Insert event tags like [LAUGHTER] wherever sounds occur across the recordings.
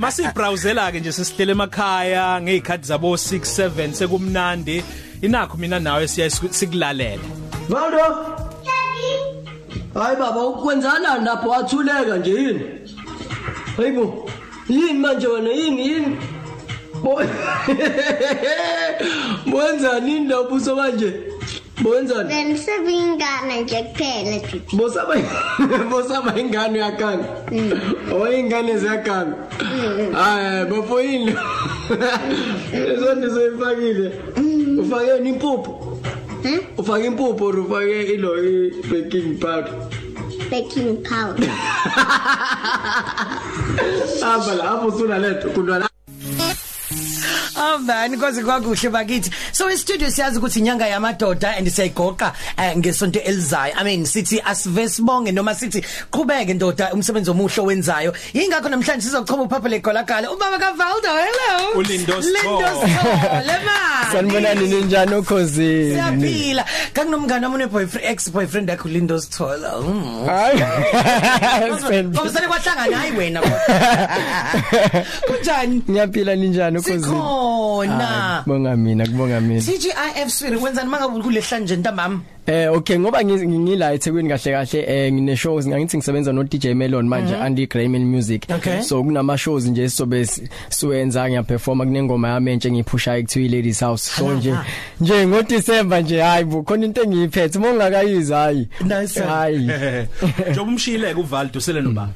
Masibrowsela ke nje sesihlele emakhaya ngezikhathi zabo 6 7 sekumnandi. Inakho mina nawe siya sikulalela. Valdo Hayi baba ukwenzana lapho wathuleka nje yini? Hayibo yini manje wena yini yini? Bo- [LAUGHS] Bwenzani lapho uso manje Bwenzani Benisebingane nje kuphela jithi. Bosaba [LAUGHS] bosaba ingane yakanga. Oh ingane ziyakanga Hayi bafoyini [LAUGHS] Ezonto soyifakile Ufake impuphu Hmm? Ufake impuphu or ufake ilo i baking powder Baking powder. [LAUGHS] Hamba lapho usuna letho kunwa Avani kwaze kwakuhle bakithi. So e studio siyazi ukuthi inyanga yamadoda and siyayigoqa eh, ngesonto elizayo. I mean sithi asivesibonge noma sithi qhubeke ndoda umsebenzi omuhle owenzayo. Yingakho namhlanje sizochoma uphapha legolakala. Ubaba kaValdo hello. uLindo Lindo Sithole. Sithole [LAUGHS] man. Sanibonani ninjani ukhosini? Siyaphila. Kanginomngane wami boyfriend ex boyfriend yakho Lindo Sithole. Mm. Hayi. [LAUGHS] Spend. Ngomsane kwahlangana hayi wena. [LAUGHS] Kunjani? Ngiyaphila ninjani ukhosini? Sikhona. Kubonga mina, kubonga mina. TGIF swiri wenzani mangabe kulehla nje ntambama? Eh okay ngoba ngi- ngila eThekwini kahle kahle eh ngine shows ngangithi ngisebenza no DJ Melon manje Andy Grayman Music. Okay. So kunama shows nje sizobe si- siwenza ngiyaperforma kunengoma yami entshe ngiphusha ekuthiwa Ladies House. So Hala, nje ha. nje ngo December nje hayi bu khona into engiyiphethe mongakayizi hayi. Nice. Hayi. [LAUGHS] njengoba umshiyileke uvaldo usele nobaba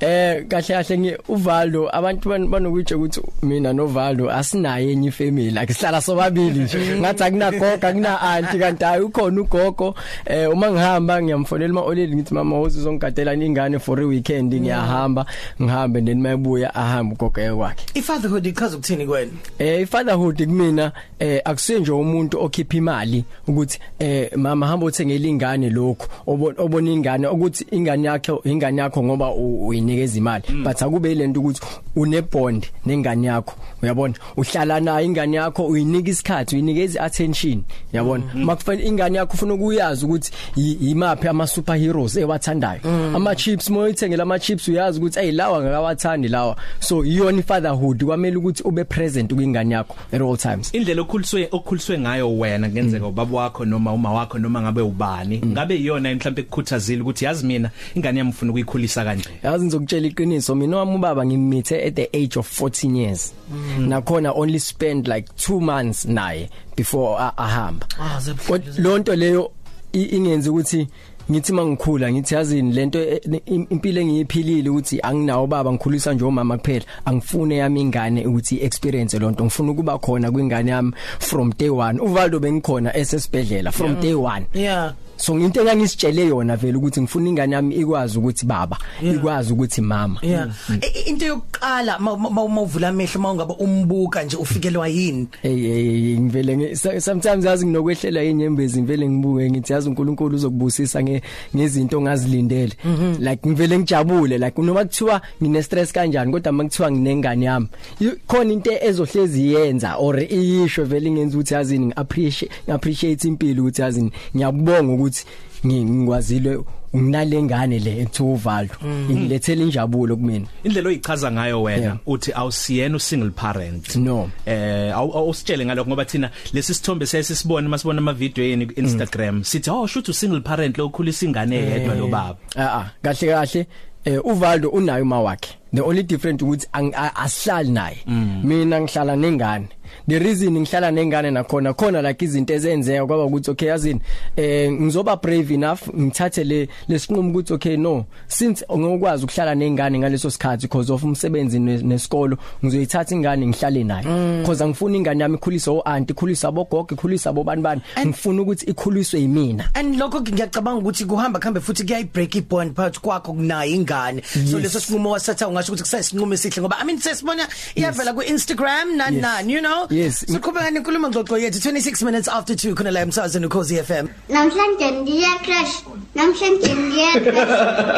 Eh kahle kahle ngi uValdo abantu ban- banokutshe ukuthi mina noValdo asinaye enye ifamily. Like sihlala sobabili nje. Ngathi akunagoga kuna auntie kanti hayi ukhona ugogo. Eh uma ngihamba ngiyamfonela ma oleli ngithi mama uzongigadela ingane for a weekend? Ngiyahamba ngihambe then mayebuya ahamba ugogo ekwakhe ifatherhood ichaza ukuthini kwena Eh ifatherhood kumina eh akusiye nje umuntu okhipha imali ukuthi eh mama hamba uthengele ingane lokho obo- obona ingane ukuthi ingane yakho ingane yakho ngoba u- uyinikeza imali. But akube ilento ukuthi une bond nengane yakho uyabona? Uhlala nayo ingane yakho uyinika isikhathi uyinikeza attention uyabona? Makufanele ingane yakho ufuna ukuyazi ukuthi yi- yimaphi ama superheroes ewathandayo. Ama chips moyithengela ama chips uyazi ukuthi hey lawa ngakawathandi lawa. So iyona ifatherhood kwamele ukuthi ube present kwingane yakho at all times. Indlela okhuliswe okhuliswe ngayo wena ngenzeka ubaba wakho noma uma wakho noma ngabe ubani ngabe iyona mhlawumbe ekukhuthazile ukuthi yazi mina ingane yami ufuna ukuyikhulisa kanje. Yazi ngizokutshela iqiniso. Mina wami ubaba ngimithe at the age of 14 years. Nakhona only spend like 2 months naye before a- ahamba. Ah, Kod- lonto leyo i- ingenza ukuthi ngithi mangikhula ngithi yazini lento e- im- impilo engiyiphilile ukuthi anginawo baba ngikhulisa nje umama kuphela angifune yami ingane ukuthi experience lonto ngifuna ukuba khona kwingane yami from day 1 uvaldo bengikhona esesibhedlela from day 1 yeah. So into engangisitshele yona vele ukuthi ngifuna ingane yami ikwazi ukuthi baba ikwazi ukuthi mama. Yeah. I- i- into yokuqala mawuvula amehlo mawungabe umbuka nje ufikelwa yini? Hey hey ngivele nge- so- sometimes yazi nginokwehlela inyembezi ngivele ngibuke ngithi yazi uNkulunkulu uzokubusisa nge ngezinto ongazilindele. Like ngivele ngijabule like noma kuthiwa ngine stress kanjani kodwa makuthiwa nginengane yami y- khona into ezohlezi yenza or iyisho vele ngenza ukuthi yazini ngiappreciate ngiappreciate impilo ukuthi yazini ngiyakubonga ukuthi ngi- ngikwazile nginalengane le ekuthiwa uvaldo ingilethele injabulo kumina. Indlela oyichaza ngayo wena uthi awusiyena u single parent. No. Eh awu- awusitshele ngalokho ngoba thina lesi sithombe sesisibona masibona ama video yeni ku Instagram sithi oh shoot u single parent lo ukhulisa ingane yedwa lo baba. ah ah. Kahle kahle. Eh uvaldo unayo mawakhe the only different ukuthi a- asihlali naye. Mina ngihlala nengane. The reason ngihlala nengane nakhona khona like izinto ezenzeka kwaba ukuthi okay yazini eh ngizoba brave enough ngithathe le lesinqumo ukuthi okay no since ngokwazi ukuhlala nengane ngaleso sikhathi because of umsebenzi ne- nesikolo ngizoyithatha ingane ngihlale naye because angifuni ingane yami ikhuliswe o auntie ikhuliswe abogogo ikhuliswe abobani bani ngifuna ukuthi ikhuliswe yimina. And lokho ngiyacabanga ukuthi kuhamba khambe futhi kuyayi break ibond phakathi kwakho kunayo ingane. So Yes. leso sinqumo wasatha ungasho ukuthi kusayisinqumo esihle ngoba i mean sesibona iyavela ku Instagram nani Yes. nani you know? Yes. siqhubeka nenkulumo ngxoxo yethu 26 minutes after 2 khona la emsazweni ukhozi FM Namhlanje ndiya crash. Namhlanje ndiya crash.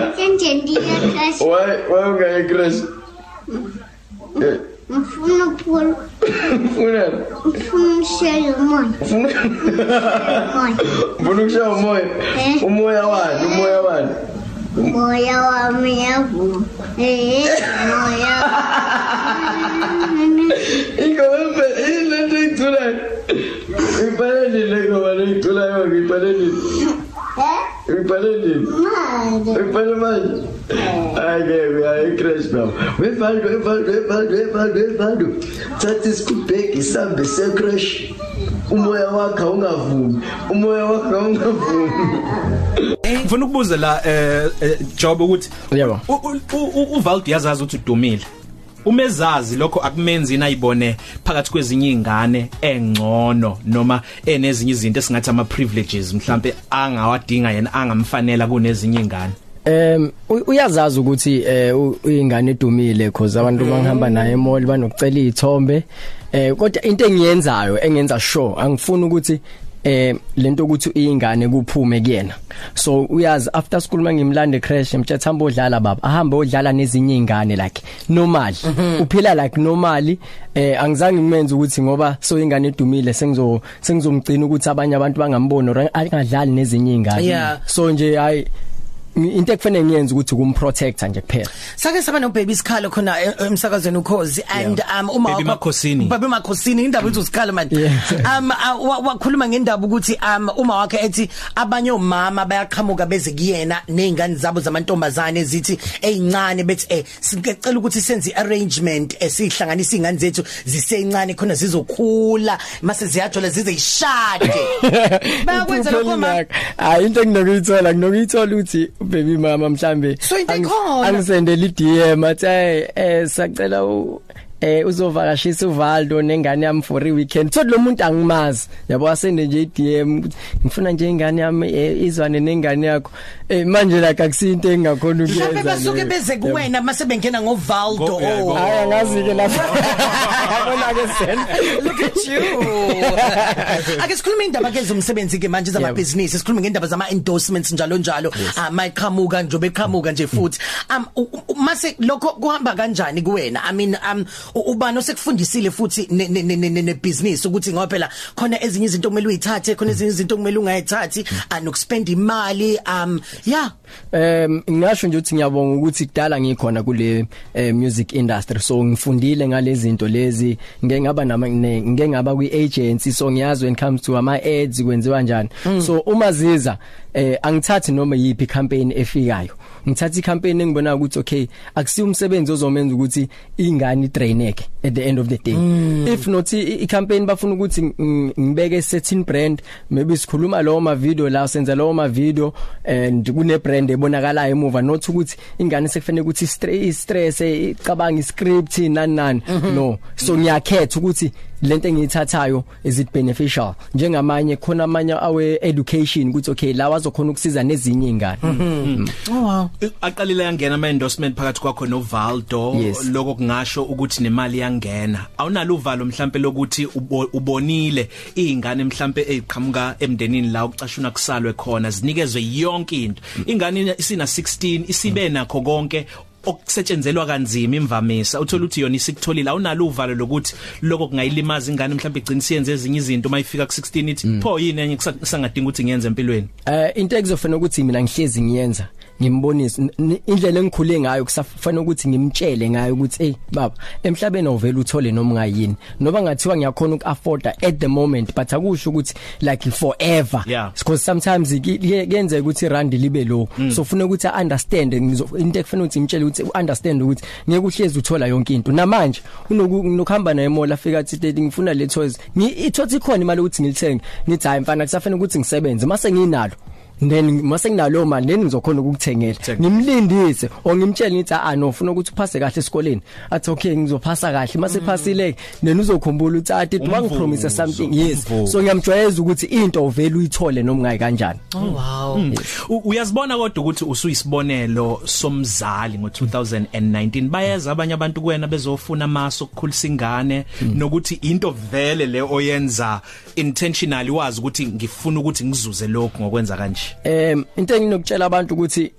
Namhlanje ndiya crash. Why why ungayi crash Eh Ngifuna uphula. ufuna Ngifuna ushaya umoya. Umoya. ufuna ukushaya umoya Eh. umoya wani umoya wani Moya wami yavuma. Eh, ilento eyithulayo ngibhalelini le ngoma leyithulayo ngibhalelini ngibhalelini ngibhale manje. Ake uyayi-crash now. Wevaldo evaldo evaldo evaldo evaldo thatha isikubhegi sambe secrash umoya wakhe awungavumi. Umoya wakhe awungavumi. Ngifuna ukubuza la eh, eh job ukuthi yebo. uvaldo yazazi ukuthi udumile umezazi lokho akumenzi inayibone phakathi kwezinye izingane engcono noma enezinye izinto esingathi ama privileges mhlambe angawadinga yena angamfanela kunezinye izingane Em u- uyazazi ukuthi eh uyingane edumile because abantu bangihamba naye emall banokucela izithombe eh kodwa into engiyenzayo engenza sure angifuni ukuthi eh lento ukuthi uyingane kuphume kuyena. So uyazi after school mangimlande crash emthetha hamba odlala baba ahambe odlala nezinye izingane like normal uphila like normally eh angizange ngimenze ukuthi ngoba so ingane edumile sengizo sengizomgcina ukuthi abanye abantu bangamboni or angadlali nezinye izingane so nje hayi into ekufanele ngiyenze ukuthi kumprotector nje kuphela. Sake saba no baby Sikhalo khona e- emsakazweni ukhozi and um uma Baby Makhosini. baby makhosini indaba ethi usikhalo man. Yeah. [LAUGHS] um wa- wakhuluma ngendaba ukuthi um uma wakhe ethi abanye omama bayaqhamuka beze kuyena nezingane zabo zamantombazane ezithi ezincane bethi eh sicela ukuthi senze arrangement esihlanganisa izingane zethu zisencane khona zizokhula mase ziyathola zize ishade [LAUGHS] bayakwenza lokho ma hayi into enginokuyithola nginokuyithola ukuthi baby mama mhlambe So into ang- ikhona. angisendele iDM athi "Hey, eh sacela u eh uzovakashisa uValdo nengane yami for a weekend. So lo muntu angimazi. Yabo asende nje iDM ukuthi, ngifuna nje ingane yami eh, izwane nengane yakho. Eh manje like akusinto engakhona ukuyenza mhlawumbe basuke leyo. beze kuwena mase bengena ngovaldo. Go- yeah, go- oh hayi angazi ke lapho. [LAUGHS] Yabona ke sen Look at you. Ake sikhulume indaba ke zomsebenzi ke manje zamabhizinisi. Sikhulume ngendaba zama endorsements njalo njalo ah mayiqhamuka njobe eqhamuka nje futhi. Um u- u- mase lokho kuhamba kanjani kuwena? I mean um u- ubani osekufundisile futhi ne ne- ne ne- ne business ukuthi ngoba phela khona ezinye izinto kumele uyithathe khona ezinye izinto kumele ungayithathi anokuspend imali um yeah Em ngisho nje ukuthi ngiyabonga ukuthi kudala ngikhona kule eh, music industry. So ngifundile ngalezi zinto lezi ngeke ngaba nama ngeke ngaba kwi agency so ngiyazi when comes to ama ads kwenziwa kanjani so uma ziza eh angithathi noma yipi campaign efikayo ngithatha icampaign engibona ukuthi okay akusiyo umsebenzi ozomenza ukuthi ingane draineke at the end of the day. If not i- i campaign bafuna ukuthi ng- ngibeke certain brand maybe sikhuluma lawo ma video la senza lawo ma video and kune brand ebonakalayo emuva. Not ukuthi ingane sekufanele ukuthi stress stress icabanga iscript nani nani. No. So ngiyakhetha ukuthi lento engiyithathayo is it beneficial? Njengamanye khona amanye awe education ukuthi okay lawa azokhona ukusiza nezinye izingane oh wow. Aqalile yangena ama endorsement phakathi kwakho noValdo. Yes. lokho kungasho ukuthi nemali yangena awunalo uvalo mhlambe lokuthi ubo- ubonile izingane mhlambe eziqhamuka emndenini la ucashuna kusalwe khona zinikezwe yonke into. Ingane isina 16 isibe nakho konke. Okusetshenzelwa kanzima imvamisa. Uthola ukuthi yona isikutholile awunalo uvalo lokuthi lokho kungayilimaza ingane mhlambe igcina siyenze ezinye izinto mayifika ku16 ithi pho yini enye kusangadinga ukuthi ngiyenze empilweni? Eh into ekuzofana ukuthi mina ngihlezi ngiyenza ngimbonise indlela engikhule ngayo kusafanele ukuthi ngimtshele ngayo ukuthi hey baba emhlabeni awuvela uthole noma ungayini. Noba ngathiwa ngiyakhona ukuafforda at the moment but akusho ukuthi like forever. Yeah. because sometimes kuyenzeka ukuthi rand libe low. So ufuna ukuthi understand into ekufanele ukuthi ngimtshele ukuthi understand ukuthi ngeke uhlezi uthola yonke into. Namanje unoku- unokuhamba naye mall afika athi "Daddy, ngifuna le toys. Ngithothi khona imali ukuthi ngilithenge. Ngithi hayi mfana kusafanele ukuthi ngisebenze. Mase nginalo. Then mase nginalo mali then ngizokhona ukukuthengela. Thenga. ngimlindise o ngimtshela ngithi ah no ufuna ukuthi uphase kahle esikoleni. Athi okay ngizophasa kahle. Mase phasile then uzokhumbula ukuthi ah did Umvuzo, wangipromise something yes. Umvuzo. so ngiyamjwayeza ukuthi into uvela uyithole noma ungayi kanjani. Oh wow. U- uyazibona kodwa ukuthi usuyisibonelo somzali ngo2019 bayeza abanye abantu kuwena bezofuna amaso okukhulisa ingane nokuthi into vele le oyenza intentionally wazi ukuthi ngifuna ukuthi ngizuze lokho ngokwenza kanje. Em into enginokutshela abantu ukuthi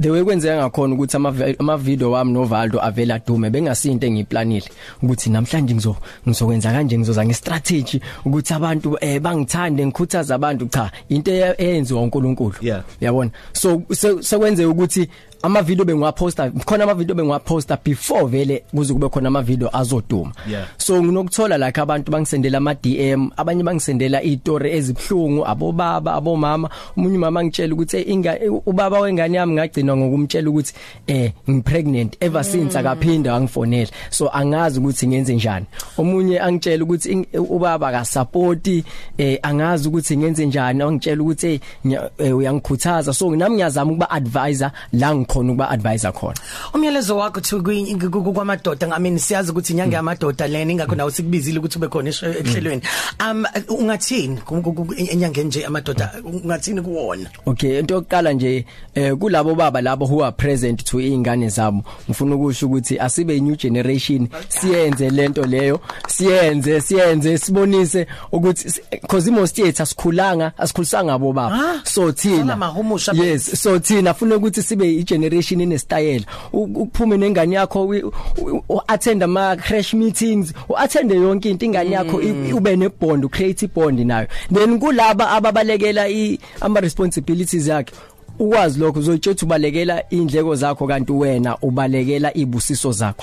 the way kwenzeka ngakhona ukuthi ama ama video wami noValdo avela adume bengasinto engiyiplanile ukuthi namhlanje ngizo ngizokwenza kanje ngizoza ngestrategy ukuthi abantu eh bangithande ngikhuthaza abantu cha into eyenziwa uNkulunkulu yabona so se- sekwenze ukuthi ama video bengiwaposta khona ama video bengiwaposta before vele kuze kube khona ama video azoduma. Yeah. so nginokuthola like abantu bangisendela ama DM abanye bangisendela izitori ezibhlungu abobaba abomama. Umunye umama ngitshela ukuthi "Hey, inga ubaba wengane yami ngagcina ngokumtshela ukuthi eh ngipregnant ever since akaphinda wangifonela so angazi ukuthi ngenze njani. Omunye angitshela ukuthi ubaba ka support eh angazi ukuthi ngenze njani. Angitshela ukuthi "Hey, nya- eh, uyangikhuthaza. So nami ngiyazama ukuba advisor la ngikhona ukuba advisor khona. Umyalezo wakho ku- kwamadoda I mean siyazi ukuthi inyanga yamadoda lena ingakho nawe sikubizile ukuthi ube khona ehlelweni. Um ungathini enyangeni nje amadoda ungathini kuwona? Okay into yokuqala nje eh kulabo baba labo who are present to ingane zabo ngifuna ukusho ukuthi asibe new generation siyenze lento leyo siyenze siyenze sibonise ukuthi because imo state asikhulanga asikhulisanga abo baba. Ah, so thina. yes so thina funa ukuthi sibe generation ine style. Ukuphume nengane yakho u- u- u- attend ama crash meetings u attend yonke into ingane yakho i- ube ne bond u create bond nayo. Then kulaba ababalekela i ama responsibilities yakhe ukwazi lokho uzoyitshela ubalekela indleko zakho kanti wena ubalekela ibusiso zakho.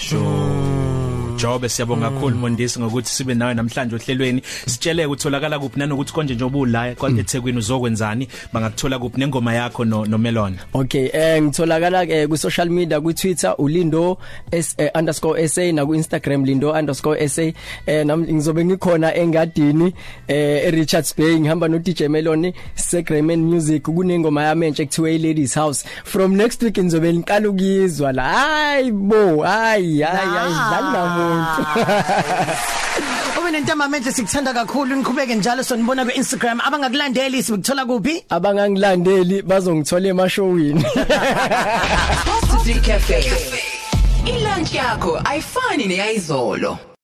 Jobe siyabonga kakhulu Mondisi ngokuthi sibe nawe namhlanje ohlelweni. Sitshele ukutholakala kuphi nanokuthi konje nje obula kwa eThekwini uzokwenzani? Bangakuthola kuphi nengoma yakho no no Melon Okay eh ngitholakala ke ku social media ku Twitter ulindo s eh, underscore sa na ku Instagram lindo underscore sa eh nami ngizobe ngikhona engadini eh eRichards Bay ngihamba no DJ Melon Sacrament Music kunengoma yami entshe kuthiwa iLadies House. From next week ngizobe ngiqala ukuyizwa la hayibo hayi hayi ayidlali namuntu ube nentamamente sikuthanda kakhulu niqhubeke njalo sonibona ku Instagram abangakulandeli sibukuthola kuphi abangangilandeli bazongithola emashowini [LAUGHS] Coffee Cafe. Ilunch yakho ayifani neyizolo.